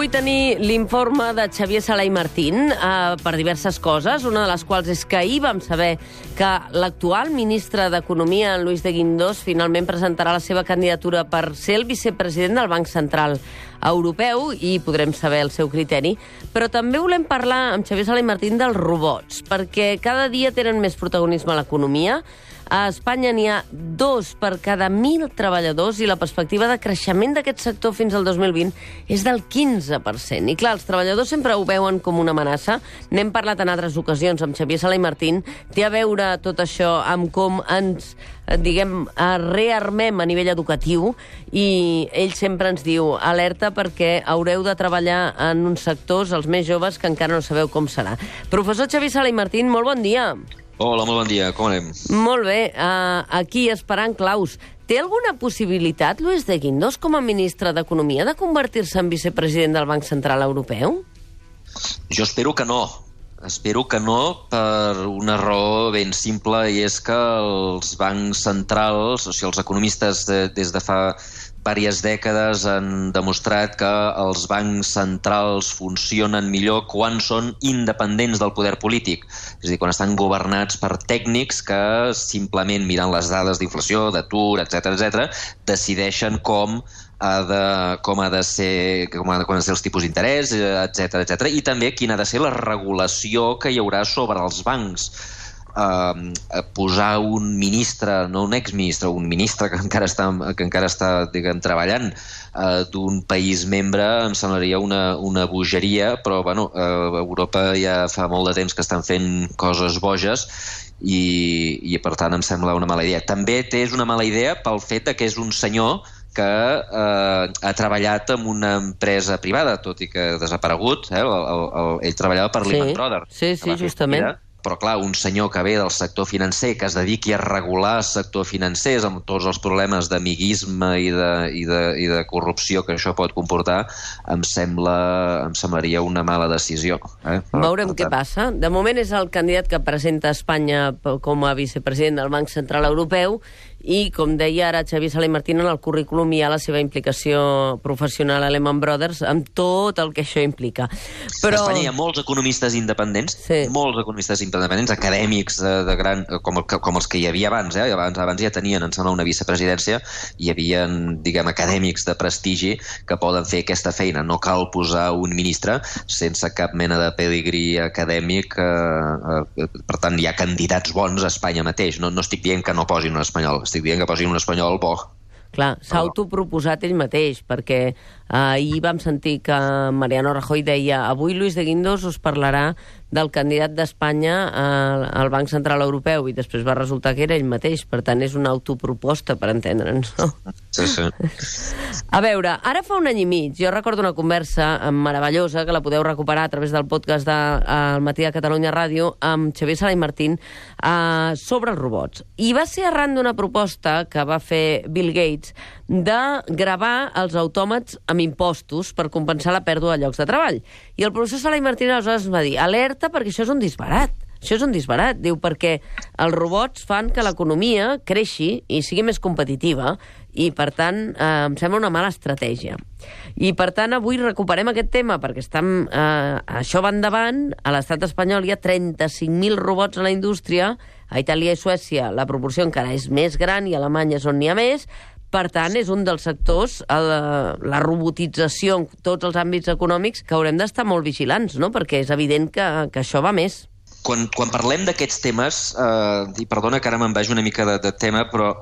vull tenir l'informe de Xavier Sala i Martín eh, per diverses coses, una de les quals és que ahir vam saber que l'actual ministre d'Economia, en Luis de Guindos, finalment presentarà la seva candidatura per ser el vicepresident del Banc Central Europeu i podrem saber el seu criteri. Però també volem parlar amb Xavier Sala i Martín dels robots, perquè cada dia tenen més protagonisme a l'economia, a Espanya n'hi ha dos per cada mil treballadors i la perspectiva de creixement d'aquest sector fins al 2020 és del 15%. I clar, els treballadors sempre ho veuen com una amenaça. N'hem parlat en altres ocasions amb Xavier Sala i Martín. Té a veure tot això amb com ens diguem, rearmem a nivell educatiu i ell sempre ens diu alerta perquè haureu de treballar en uns sectors, els més joves, que encara no sabeu com serà. Professor Xavier Sala i Martín, molt bon dia. Hola, molt bon dia, com anem? Molt bé, uh, aquí esperant claus. Té alguna possibilitat, Luis de Guindos, com a ministre d'Economia, de convertir-se en vicepresident del Banc Central Europeu? Jo espero que no. Espero que no per una raó ben simple i és que els bancs centrals, o sigui, els economistes de, des de fa diverses dècades han demostrat que els bancs centrals funcionen millor quan són independents del poder polític. És a dir, quan estan governats per tècnics que simplement mirant les dades d'inflació, d'atur, etc etc, decideixen com ha de, com ha de ser, com ha de, com ha de ser els tipus d'interès, etc etc i també quina ha de ser la regulació que hi haurà sobre els bancs eh, posar un ministre, no un exministre, un ministre que encara està, que encara està diguem, treballant eh, d'un país membre em semblaria una, una bogeria, però bueno, eh, Europa ja fa molt de temps que estan fent coses boges i, i per tant em sembla una mala idea. També té una mala idea pel fet de que és un senyor que eh, ha treballat en una empresa privada, tot i que ha desaparegut. Eh? El, el, el, ell treballava per Sí, Lehman Brothers. sí, sí, justament. fallida, però clar, un senyor que ve del sector financer, que es dediqui a regular el sector financer amb tots els problemes d'amiguisme i, de, i, de, i de corrupció que això pot comportar, em sembla em semblaria una mala decisió. Eh? Per- Veurem per què tant, passa. De moment és el candidat que presenta Espanya com a vicepresident del Banc Central Europeu i, com deia ara Xavier Sala i Martín, en el currículum hi ha la seva implicació professional a Lehman Brothers amb tot el que això implica. Però... A Espanya hi ha molts economistes independents, Sí. molts economistes independents, acadèmics de, de gran, com, el, com els que hi havia abans, eh? abans, abans ja tenien, em sembla, una vicepresidència, hi havia, diguem, acadèmics de prestigi que poden fer aquesta feina. No cal posar un ministre sense cap mena de pedigrí acadèmic. Eh, eh, per tant, hi ha candidats bons a Espanya mateix. No, no estic dient que no posin un espanyol, estic dient que posin un espanyol bo. Clar, s'ha autoproposat ell mateix, perquè eh, ahir vam sentir que Mariano Rajoy deia avui Luis de Guindos us parlarà del candidat d'Espanya al, al Banc Central Europeu i després va resultar que era ell mateix, per tant és una autoproposta, per entendre'ns, no? Sí, sí. A veure, ara fa un any i mig, jo recordo una conversa meravellosa, que la podeu recuperar a través del podcast de El Matí de Catalunya Ràdio, amb Xavier Sala i Martín, uh, sobre els robots. I va ser arran d'una proposta que va fer Bill Gates de gravar els autòmats amb impostos per compensar la pèrdua de llocs de treball. I el professor Sala i Martín aleshores va dir, alerta perquè això és un disbarat. Això és un disbarat, diu, perquè els robots fan que l'economia creixi i sigui més competitiva i, per tant, eh, em sembla una mala estratègia. I, per tant, avui recuperem aquest tema perquè estem, eh, això va endavant. A l'estat espanyol hi ha 35.000 robots a la indústria, a Itàlia i Suècia la proporció encara és més gran i a Alemanya és on n'hi ha més, per tant, és un dels sectors, la, la robotització en tots els àmbits econòmics, que haurem d'estar molt vigilants, no? perquè és evident que, que això va més. quan, quan parlem d'aquests temes, eh, i perdona que ara me'n vagi una mica de, de tema, però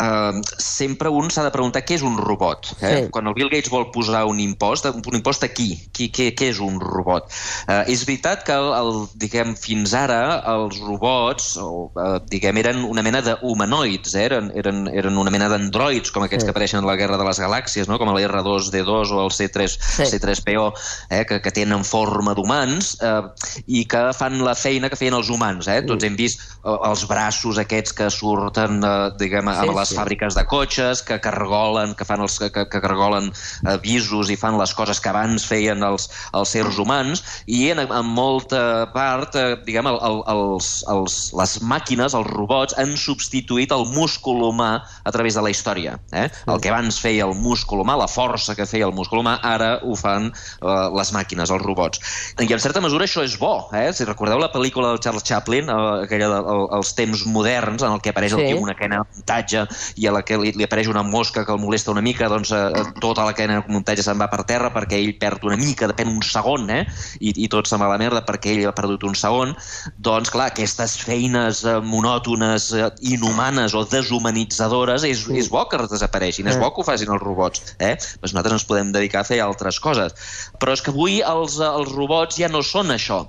eh, sempre un s'ha de preguntar què és un robot. Eh? Sí. Quan el Bill Gates vol posar un impost, un impost a qui? qui què, què és un robot? Eh, és veritat que el, el, diguem, fins ara els robots o, eh, diguem, eren una mena d'humanoids, eh? eren, eren, eren una mena d'androids, com aquests Sí. que apareixen a la Guerra de les Galàxies, no? com el R2-D2 o el C3, Sí. C3PO, eh? que, que tenen forma d'humans eh, i que fan la feina que feien els humans. Eh? Tots hem vist eh, els braços aquests que surten eh, diguem, amb Sí, les fàbriques de cotxes, que cargolen, que fan els, que, que cargolen avisos i fan les coses que abans feien els, els sers humans, i en, en molta part, eh, diguem, el, el, els, els, les màquines, els robots, han substituït el múscul humà a través de la història. Eh? El que abans feia el múscul humà, la força que feia el múscul humà, ara ho fan eh, les màquines, els robots. I en certa mesura això és bo. Eh? Si recordeu la pel·lícula del Charles Chaplin, eh, aquella dels temps moderns, en el que apareix sí. el tio una cadena de muntatge i a la que li, li apareix una mosca que el molesta una mica, doncs eh, tota la cadena de muntatge se'n va per terra perquè ell perd una mica, depèn un segon, eh? I, i tot se'n va a la merda perquè ell ha perdut un segon, doncs clar, aquestes feines eh, monòtones, eh, inhumanes o deshumanitzadores és, mm. és bo que desapareixin, és bo que ho facin els robots. Eh? Pues nosaltres ens podem dedicar a fer altres coses. Però és que avui els, els robots ja no són això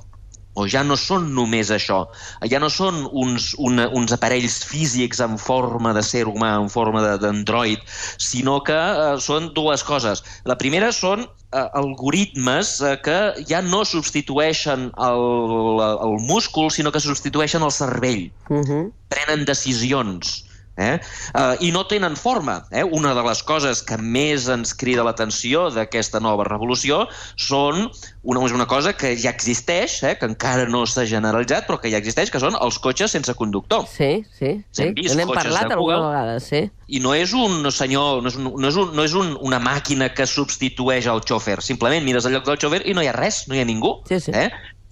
o ja no són només això, ja no són uns, una, uns aparells físics en forma de ser humà, en forma d'android, sinó que eh, són dues coses. La primera són eh, algoritmes eh, que ja no substitueixen el, el múscul, sinó que substitueixen el cervell. Uh -huh. Prenen decisions Eh? Uh, I no tenen forma. Eh? Una de les coses que més ens crida l'atenció d'aquesta nova revolució són una, una cosa que ja existeix, eh? que encara no s'ha generalitzat, però que ja existeix, que són els cotxes sense conductor. Sí, sí. sí. N'hem parlat alguna vegada, sí. I no és un senyor, no és, un, no és, un, no és un, una màquina que substitueix el xòfer. Simplement mires el lloc del xòfer i no hi ha res, no hi ha ningú. Sí, sí. Eh?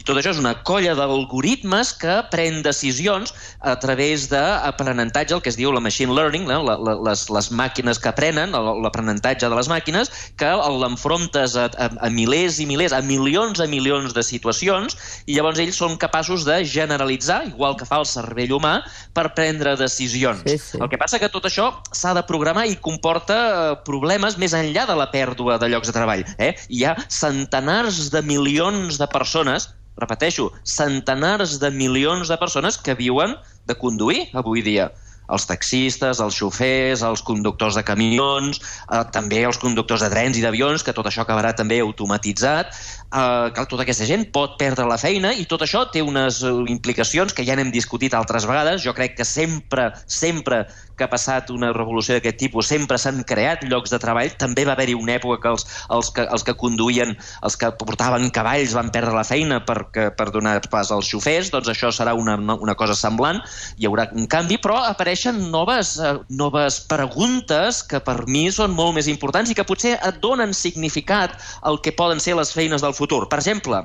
Tot això és una colla d'algoritmes que pren decisions a través d'aprenentatge, el que es diu la machine learning, no? la, la, les, les màquines que aprenen, l'aprenentatge de les màquines, que l'enfrontes a, a, a milers i milers, a milions i milions de situacions, i llavors ells són capaços de generalitzar, igual que fa el cervell humà, per prendre decisions. Sí, sí. El que passa que tot això s'ha de programar i comporta eh, problemes més enllà de la pèrdua de llocs de treball. Eh? Hi ha centenars de milions de persones repeteixo, centenars de milions de persones que viuen de conduir avui dia els taxistes, els xofers, els conductors de camions, eh, també els conductors de trens i d'avions, que tot això acabarà també automatitzat. Eh, que tota aquesta gent pot perdre la feina i tot això té unes implicacions que ja n'hem discutit altres vegades. Jo crec que sempre, sempre que ha passat una revolució d'aquest tipus, sempre s'han creat llocs de treball. També va haver-hi una època que els, els, que els que conduïen, els que portaven cavalls van perdre la feina per, per donar pas als xofers, doncs això serà una, una cosa semblant. Hi haurà un canvi, però apareix apareixen noves, eh, noves preguntes que per mi són molt més importants i que potser et donen significat al que poden ser les feines del futur. Per exemple,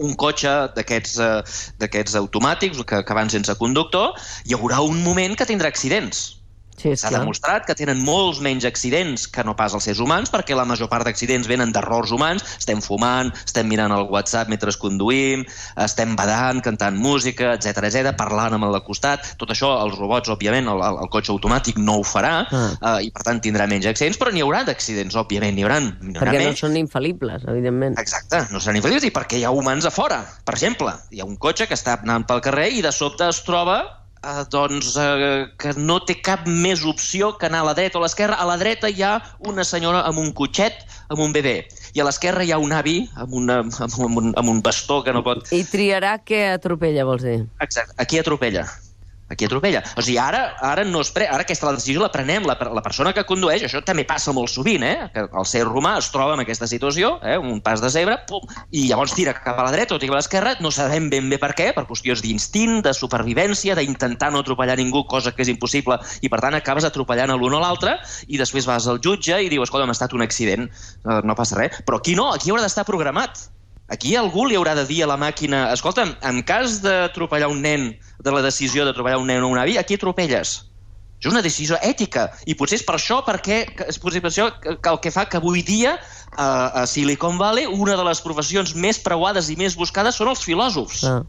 un cotxe d'aquests eh, automàtics que, que van sense conductor, hi haurà un moment que tindrà accidents Sí, S'ha demostrat que tenen molts menys accidents que no pas els éssers humans, perquè la major part d'accidents venen d'errors humans. Estem fumant, estem mirant el WhatsApp mentre conduïm, estem badant, cantant música, etc etc, parlant amb el de costat. Tot això, els robots, òbviament, el, el, el cotxe automàtic no ho farà, ah. uh, i per tant tindrà menys accidents, però n'hi haurà d'accidents, òbviament, n'hi haurà, Perquè menys. no són infal·libles, evidentment. Exacte, no seran infal·libles, i perquè hi ha humans a fora. Per exemple, hi ha un cotxe que està anant pel carrer i de sobte es troba eh, doncs, eh, que no té cap més opció que anar a la dreta o a l'esquerra. A la dreta hi ha una senyora amb un cotxet, amb un bebè, i a l'esquerra hi ha un avi amb, una, amb, un, amb un bastó que no pot... I triarà què atropella, vols dir? Exacte, aquí atropella aquí atropella. O sigui, ara, ara, no es pre... ara aquesta decisió la prenem la, la persona que condueix, això també passa molt sovint, eh? que el ser romà es troba en aquesta situació, eh? un pas de zebra, pum, i llavors tira cap a la dreta o tira a l'esquerra, no sabem ben bé per què, per qüestions d'instint, de supervivència, d'intentar no atropellar ningú, cosa que és impossible, i per tant acabes atropellant l'un o l'altre, i després vas al jutge i dius, escolta, m'ha estat un accident, eh, no passa res. Però aquí no, aquí haurà d'estar programat Aquí algú li haurà de dir a la màquina escolta'm, en cas d'atropellar un nen, de la decisió d'atropellar un nen o un avi, aquí atropelles. És una decisió ètica. I potser és per això, perquè, és per això que, el que fa que avui dia a, a Silicon Valley una de les professions més preuades i més buscades són els filòsofs. Ah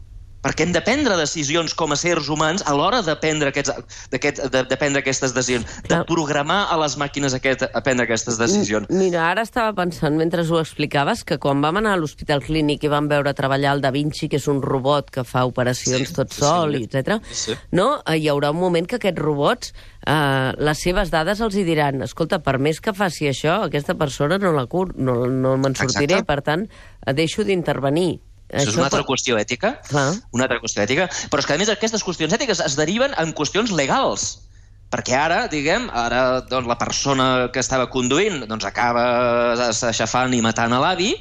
perquè hem de prendre decisions com a sers humans a l'hora de prendre, aquests, aquest, de, de prendre aquestes decisions, de programar a les màquines aquest, a prendre aquestes decisions. Mira, ara estava pensant, mentre ho explicaves, que quan vam anar a l'Hospital Clínic i vam veure treballar el Da Vinci, que és un robot que fa operacions sí, tot sol, sí, etc. Sí. no? Eh, hi haurà un moment que aquests robots Uh, les seves dades els hi diran escolta, per més que faci això, aquesta persona no la cur, no, no me'n sortiré, Exacte. per tant, deixo d'intervenir. Això, Això és una altra qüestió ètica, Clar. una altra qüestió ètica, però és que a més aquestes qüestions ètiques es deriven en qüestions legals. Perquè ara, diguem, ara doncs, la persona que estava conduint doncs, acaba aixafant i matant a l'avi,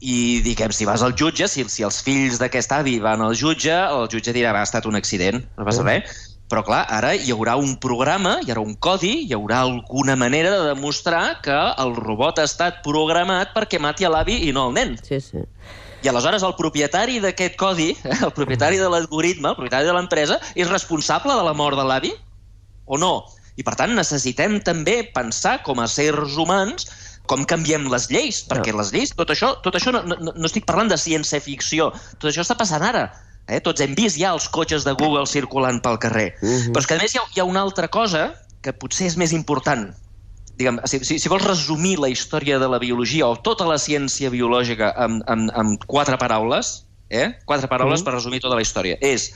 i diguem, si vas al jutge, si, si els fills d'aquest avi van al jutge, el jutge dirà, va, ha estat un accident, no passa res. Però clar, ara hi haurà un programa, hi haurà un codi, hi haurà alguna manera de demostrar que el robot ha estat programat perquè mati a l'avi i no el nen. Sí, sí. I aleshores el propietari d'aquest codi, eh, el propietari de l'algoritme, el propietari de l'empresa, és responsable de la mort de l'avi? o no. I, per tant, necessitem també pensar com a sers humans com canviem les lleis, perquè les lleis, tot això, tot això no, no, no estic parlant de ciència-ficció, tot això està passant ara. Eh? Tots hem vist ja els cotxes de Google circulant pel carrer. Uh -huh. Però és que, a més, hi ha, hi ha una altra cosa que potser és més important. Diguem, si, si, si vols resumir la història de la biologia o tota la ciència biològica amb, amb, amb quatre paraules, eh? quatre paraules -huh. per resumir tota la història, és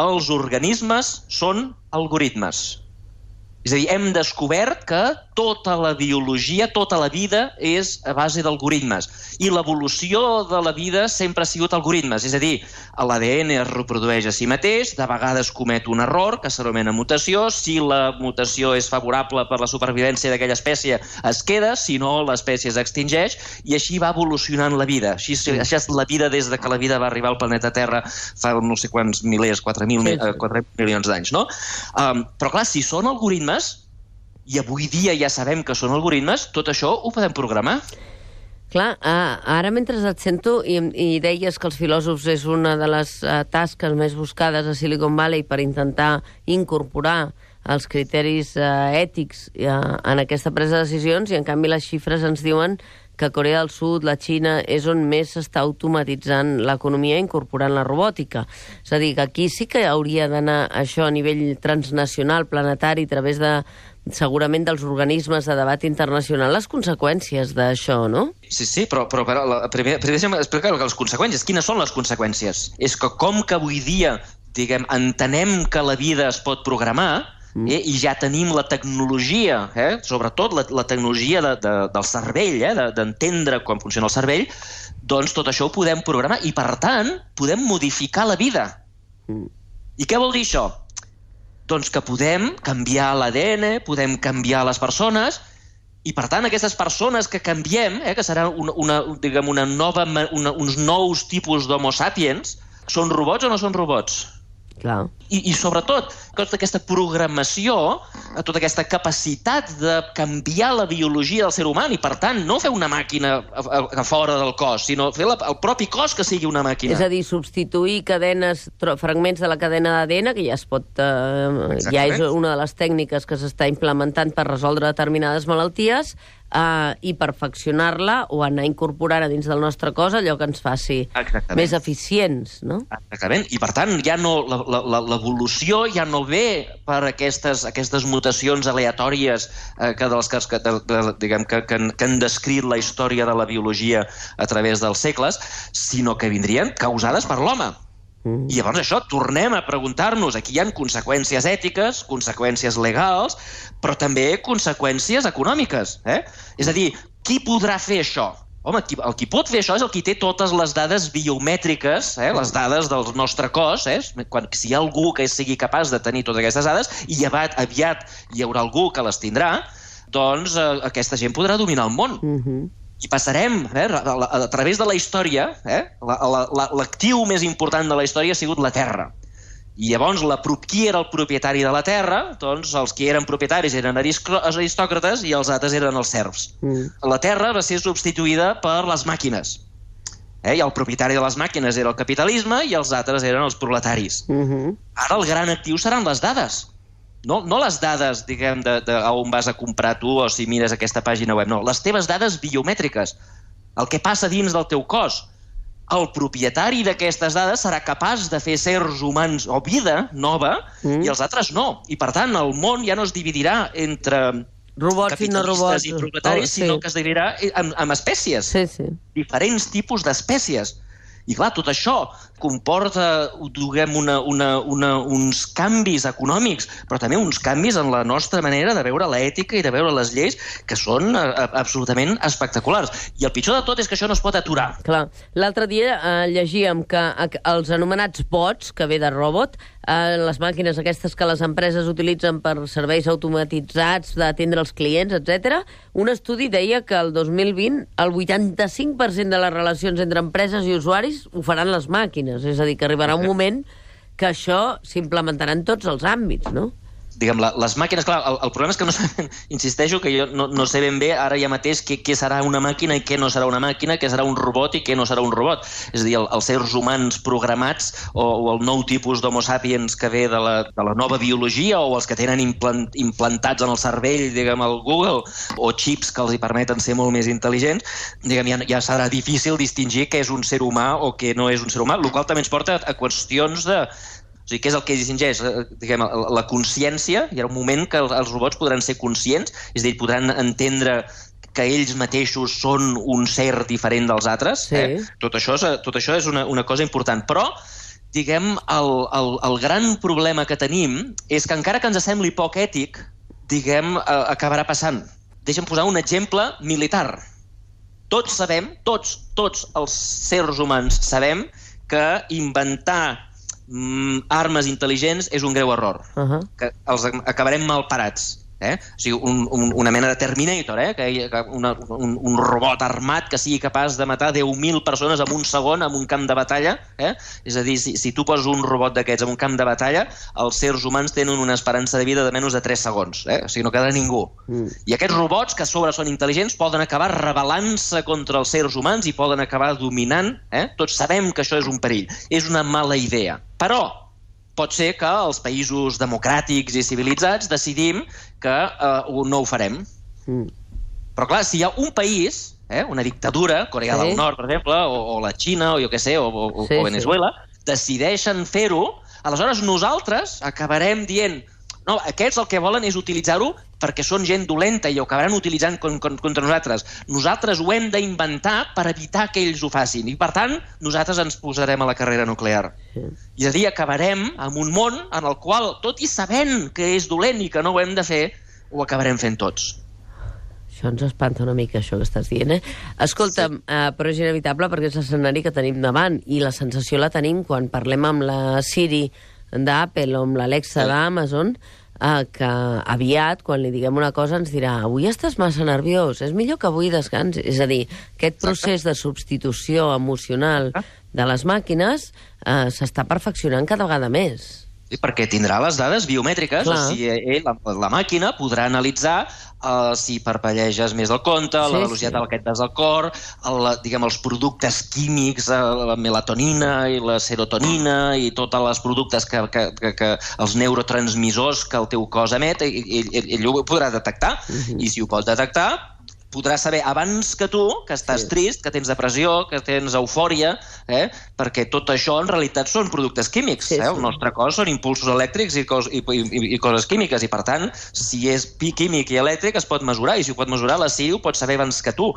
els organismes són algoritmes. És a dir, hem descobert que tota la biologia, tota la vida és a base d'algoritmes. I l'evolució de la vida sempre ha sigut algoritmes. És a dir, l'ADN es reprodueix a si mateix, de vegades comet un error, que s'anomena mutació. Si la mutació és favorable per la supervivència d'aquella espècie, es queda, si no, l'espècie es extingeix, i així va evolucionant la vida. Així, així és la vida des de que la vida va arribar al planeta Terra fa no sé quants milers, 4.000 sí, sí. 4 milions d'anys, no? Um, però clar, si són algoritmes, i avui dia ja sabem que són algoritmes, tot això ho podem programar. Clar, ara mentre et sento i, i deies que els filòsofs és una de les uh, tasques més buscades a Silicon Valley per intentar incorporar els criteris uh, ètics uh, en aquesta presa de decisions i en canvi les xifres ens diuen que Corea del Sud, la Xina, és on més s'està automatitzant l'economia incorporant la robòtica. És a dir, que aquí sí que hauria d'anar això a nivell transnacional, planetari, a través de segurament dels organismes de debat internacional les conseqüències d'això, no? Sí, sí, però, però, però la, primer, primer explicar les conseqüències. Quines són les conseqüències? És que com que avui dia diguem, entenem que la vida es pot programar, mm. eh, i ja tenim la tecnologia, eh, sobretot la, la tecnologia de, de, del cervell, eh, d'entendre de, com funciona el cervell, doncs tot això ho podem programar i, per tant, podem modificar la vida. Mm. I què vol dir això? Doncs que podem canviar l'ADN, podem canviar les persones, i per tant aquestes persones que canviem, eh, que seran una, una, diguem, una nova, una, uns nous tipus d'homo sapiens, són robots o no són robots? Clar. I, I sobretot, tota aquesta programació, eh, tota aquesta capacitat de canviar la biologia del ser humà i, per tant, no fer una màquina a, a, a fora del cos, sinó fer la, el propi cos que sigui una màquina. És a dir, substituir cadenes, fragments de la cadena d'ADN, que ja es pot... Eh, ja és una de les tècniques que s'està implementant per resoldre determinades malalties, uh, i perfeccionar-la o anar incorporant a dins del nostre cos allò que ens faci Exactament. més eficients, no? Exactament, i per tant ja no, l'evolució ja no ve per aquestes, aquestes mutacions aleatòries eh, que, dels, que, de, de, diguem, que, que, que han descrit la història de la biologia a través dels segles, sinó que vindrien causades per l'home. Mm. I llavors això, tornem a preguntar-nos, aquí hi ha conseqüències ètiques, conseqüències legals, però també conseqüències econòmiques. Eh? És a dir, qui podrà fer això? Home, qui, el qui pot fer això és el qui té totes les dades biomètriques, eh, les dades del nostre cos, eh, quan, si hi ha algú que sigui capaç de tenir totes aquestes dades, i aviat, aviat hi haurà algú que les tindrà, doncs eh, aquesta gent podrà dominar el món. Mm -hmm i passarem eh, a, a, a través de la història, eh, l'actiu la, la, més important de la història ha sigut la Terra. I llavors, la, qui era el propietari de la Terra? Doncs els que eren propietaris eren aristòcrates i els altres eren els serfs. Mm. La Terra va ser substituïda per les màquines. Eh? I el propietari de les màquines era el capitalisme i els altres eren els proletaris. Mm -hmm. Ara el gran actiu seran les dades no, no les dades, diguem, de, de on vas a comprar tu o si mires aquesta pàgina web, no, les teves dades biomètriques, el que passa dins del teu cos. El propietari d'aquestes dades serà capaç de fer sers humans o vida nova mm. i els altres no. I, per tant, el món ja no es dividirà entre robots i no robots. i propietaris, oh, sí. sinó que es dividirà en, en espècies. Sí, sí. Diferents tipus d'espècies. I clar, tot això comporta, diguem, una, una, una, uns canvis econòmics, però també uns canvis en la nostra manera de veure l'ètica i de veure les lleis, que són a, a, absolutament espectaculars. I el pitjor de tot és que això no es pot aturar. Clar. L'altre dia eh, llegíem que els anomenats bots, que ve de robot, eh, les màquines aquestes que les empreses utilitzen per serveis automatitzats d'atendre els clients, etc. un estudi deia que el 2020 el 85% de les relacions entre empreses i usuaris ho faran les màquines. És a dir, que arribarà un moment que això s'implementarà en tots els àmbits, no? Diguem, la, les màquines, clar, el, el problema és que no insisteixo que jo no, no sé ben bé ara ja mateix què, què serà una màquina i què no serà una màquina, què serà un robot i què no serà un robot. És a dir, el, els seres humans programats o, o el nou tipus d'homo sapiens que ve de la, de la nova biologia o els que tenen implant, implantats en el cervell, diguem, el Google, o xips que els hi permeten ser molt més intel·ligents, diguem, ja, ja serà difícil distingir què és un ser humà o què no és un ser humà, el qual també ens porta a qüestions de, o sigui, què és el que distingeix? Eh, diguem, la consciència, hi ha un moment que els robots podran ser conscients, és a dir, podran entendre que ells mateixos són un ser diferent dels altres. Sí. Eh? Tot això és, tot això és una, una cosa important. Però, diguem, el, el, el gran problema que tenim és que encara que ens sembli poc ètic, diguem, eh, acabarà passant. Deixa'm posar un exemple militar. Tots sabem, tots, tots els sers humans sabem que inventar mm, armes intel·ligents és un greu error. Uh -huh. Que els acabarem mal parats. Eh? O sigui, un, un, una mena de Terminator, eh? que, que una, un, un robot armat que sigui capaç de matar 10.000 persones en un segon en un camp de batalla. Eh? És a dir, si, si tu poses un robot d'aquests en un camp de batalla, els sers humans tenen una esperança de vida de menys de 3 segons. Eh? O sigui, no queda ningú. Mm. I aquests robots, que a sobre són intel·ligents, poden acabar rebel·lant-se contra els sers humans i poden acabar dominant. Eh? Tots sabem que això és un perill. És una mala idea. Però pot ser que els països democràtics i civilitzats decidim que eh, no ho farem. Mm. Però clar, si hi ha un país, eh, una dictadura, Corea sí. del Nord, per exemple, o, o la Xina, o jo què sé, o, o, sí, o Venezuela, sí. decideixen fer-ho, aleshores nosaltres acabarem dient no, aquests el que volen és utilitzar-ho perquè són gent dolenta i ho acabaran utilitzant con, con, contra nosaltres. Nosaltres ho hem d'inventar per evitar que ells ho facin. I, per tant, nosaltres ens posarem a la carrera nuclear. Sí. I a dir, acabarem amb un món en el qual, tot i sabent que és dolent i que no ho hem de fer, ho acabarem fent tots. Això ens espanta una mica, això que estàs dient, eh? Escolta'm, sí. eh, però és inevitable perquè és l'escenari que tenim davant i la sensació la tenim quan parlem amb la Siri d'Apple o amb l'Alexa sí. d'Amazon, eh, que aviat, quan li diguem una cosa, ens dirà avui estàs massa nerviós, és millor que avui descansi. És a dir, aquest procés de substitució emocional de les màquines eh, s'està perfeccionant cada vegada més. Sí, perquè tindrà les dades biomètriques, Clar. o sigui, ell, la, la màquina podrà analitzar uh, si parpelleges més del compte, sí, la velocitat sí. a la que et des al cor, el, diguem, els productes químics, eh, la melatonina i la serotonina i tots els productes que, que, que, que els neurotransmissors que el teu cos emet, ell, ell, ell ho podrà detectar, uh -huh. i si ho pot detectar, podràs saber abans que tu que estàs sí. trist, que tens depressió, que tens eufòria, eh? perquè tot això en realitat són productes químics. Sí, eh? El nostre cos són impulsos elèctrics i, cos, i, i, i coses químiques, i per tant, si és pi químic i elèctric es pot mesurar, i si ho pot mesurar la Siri ho pot saber abans que tu.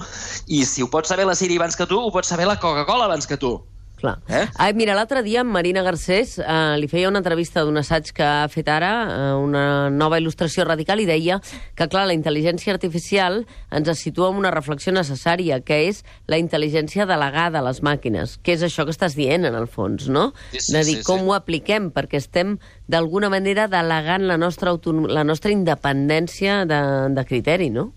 I si ho pot saber la Siri abans que tu, ho pot saber la Coca-Cola abans que tu. Clar. Eh? Ai, mira, l'altre dia en Marina Garcés eh, li feia una entrevista d'un assaig que ha fet ara, eh, una nova il·lustració radical, i deia que, clar, la intel·ligència artificial ens situa en una reflexió necessària, que és la intel·ligència delegada a les màquines, que és això que estàs dient, en el fons, no? Sí, sí, de dir, sí, com sí. ho apliquem, perquè estem, d'alguna manera, delegant la nostra, la nostra independència de, de criteri, no?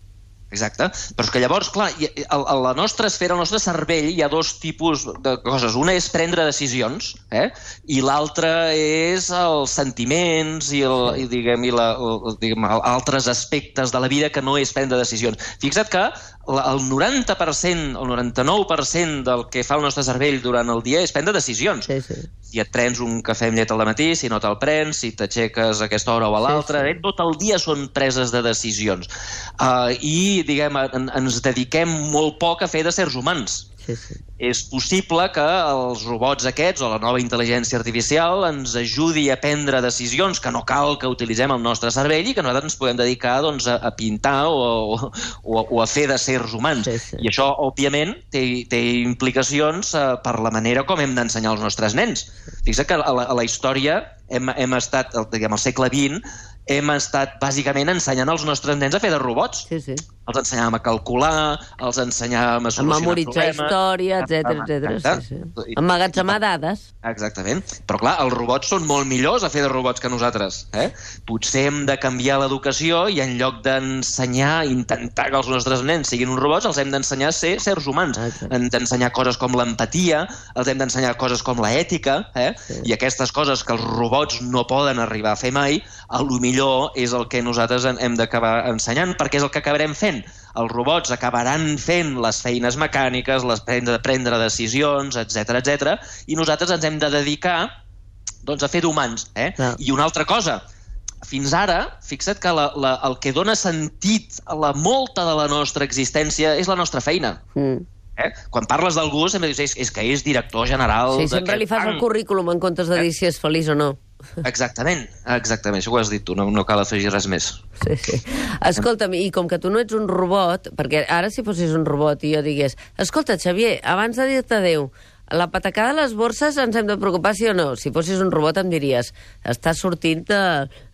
Exacte. Però és que llavors, clar, a la nostra esfera, al nostre cervell, hi ha dos tipus de coses. Una és prendre decisions, eh? i l'altra és els sentiments i, el, i, diguem, i la, el, diguem, altres aspectes de la vida que no és prendre decisions. Fixa't que el 90%, el 99% del que fa el nostre cervell durant el dia és prendre decisions. Sí, sí. Si et prens un cafè amb llet al matí, si no te'l prens, si t'aixeques a aquesta hora o a l'altra, sí, sí. eh? tot el dia són preses de decisions. Uh, I, diguem, en, ens dediquem molt poc a fer de sers humans. Sí, sí. és possible que els robots aquests o la nova intel·ligència artificial ens ajudi a prendre decisions que no cal que utilitzem el nostre cervell i que nosaltres ens podem dedicar doncs, a, a pintar o, o, o a fer de sers humans. Sí, sí. I això, òbviament, té, té implicacions eh, per la manera com hem d'ensenyar als nostres nens. Fixa't que a la, a la història hem, hem estat, diguem, al segle XX, hem estat bàsicament ensenyant als nostres nens a fer de robots. Sí, sí. Els ensenyàvem a calcular, els ensenyàvem a A solucionar memoritzar problemes. història, etc etc. Exacte. Sí, sí. Emmagatzemar dades. Exactament. Però clar, els robots són molt millors a fer de robots que nosaltres. Eh? Potser hem de canviar l'educació i en lloc d'ensenyar, intentar que els nostres nens siguin uns robots, els hem d'ensenyar a ser sers humans. Exacte. Hem d'ensenyar coses com l'empatia, els hem d'ensenyar coses com l'ètica, eh? Sí. i aquestes coses que els robots no poden arribar a fer mai, a lo millor és el que nosaltres hem d'acabar ensenyant, perquè és el que acabarem fent. Els robots acabaran fent les feines mecàniques, les prendre, prendre decisions, etc etc. i nosaltres ens hem de dedicar doncs, a fer d'humans. Eh? Clar. I una altra cosa, fins ara, fixa't que la, la, el que dona sentit a la molta de la nostra existència és la nostra feina. Mm. Eh? Quan parles d'algú sempre dius és, és que és director general... Sí, sempre li fas el banc." currículum en comptes de dir si és feliç o no. Exactament, exactament, això ho has dit tu, no, no cal afegir res més. Sí, sí. Escolta'm, i com que tu no ets un robot, perquè ara si fossis un robot i jo digués escolta, Xavier, abans de dir-te adéu, la patacada de les borses ens hem de preocupar sí o no? Si fossis un robot em diries estàs sortint de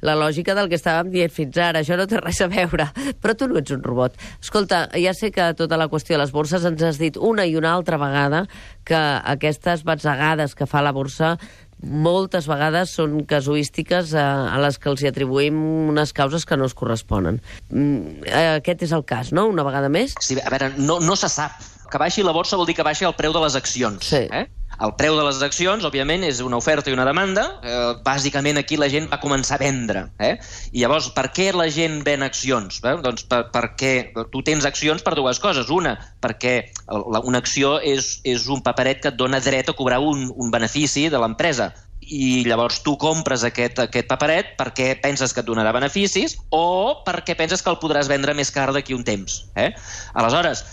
la lògica del que estàvem dient fins ara, això no té res a veure. Però tu no ets un robot. Escolta, ja sé que tota la qüestió de les borses ens has dit una i una altra vegada que aquestes batzegades que fa la borsa moltes vegades són casuístiques a, a les que els hi atribuïm unes causes que no es corresponen. Mm, eh, aquest és el cas, no?, una vegada més? Sí, a veure, no, no se sap. Que baixi la borsa vol dir que baixi el preu de les accions. Sí. Eh? El preu de les accions, òbviament, és una oferta i una demanda. Eh, bàsicament, aquí la gent va començar a vendre. Eh? I llavors, per què la gent ven accions? Eh? Doncs per, perquè tu tens accions per dues coses. Una, perquè la, una acció és, és un paperet que et dona dret a cobrar un, un benefici de l'empresa i llavors tu compres aquest, aquest paperet perquè penses que et donarà beneficis o perquè penses que el podràs vendre més car d'aquí un temps. Eh? Aleshores,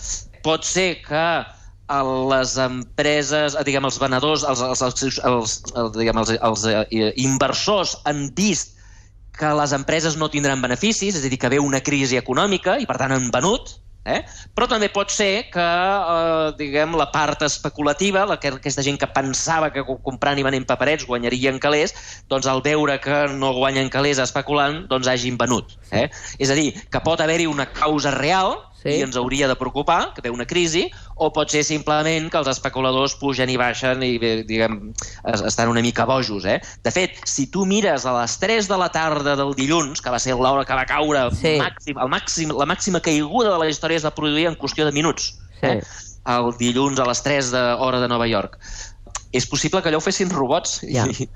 pot ser que les empreses, eh, diguem, els venedors, els, els, els, els, els, diguem, els, els eh, inversors han vist que les empreses no tindran beneficis, és a dir, que ve una crisi econòmica i, per tant, han venut, eh? però també pot ser que eh, diguem, la part especulativa, la que, aquesta gent que pensava que co- comprant i venent paperets guanyarien calés, doncs al veure que no guanyen calés especulant, doncs hagin venut. Eh? És a dir, que pot haver-hi una causa real Sí. i ens hauria de preocupar, que ve una crisi, o pot ser simplement que els especuladors pugen i baixen i, diguem, es- estan una mica bojos, eh? De fet, si tu mires a les 3 de la tarda del dilluns, que va ser l'hora que va caure Sí. màxim, el màxim, la màxima caiguda de la història es va produir en qüestió de minuts. Sí. Eh? El dilluns a les 3 de hora de Nova York. És possible que allò ho fessin robots, Ja. i, i,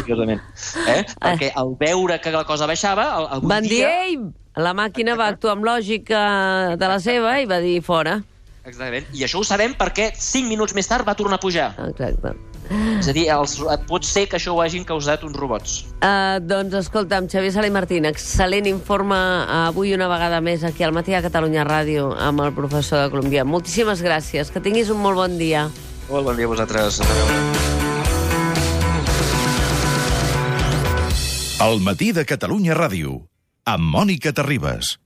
curiosament. Eh? Perquè al veure que la cosa baixava, al- algun Van dir, dia... ei, la màquina va actuar amb lògica de la seva i va dir fora. Exactament. I això ho sabem perquè 5 minuts més tard va tornar a pujar. Exacte. És a dir, els, pot ser que això ho hagin causat uns robots. Uh, doncs escolta'm, Xavier Sala i Martín, excel·lent informe avui una vegada més aquí al Matí a Catalunya Ràdio amb el professor de Colòmbia. Moltíssimes gràcies, que tinguis un molt bon dia. Molt bon dia a vosaltres. Adéu. El matí de Catalunya Ràdio, amb Mònica Terribas.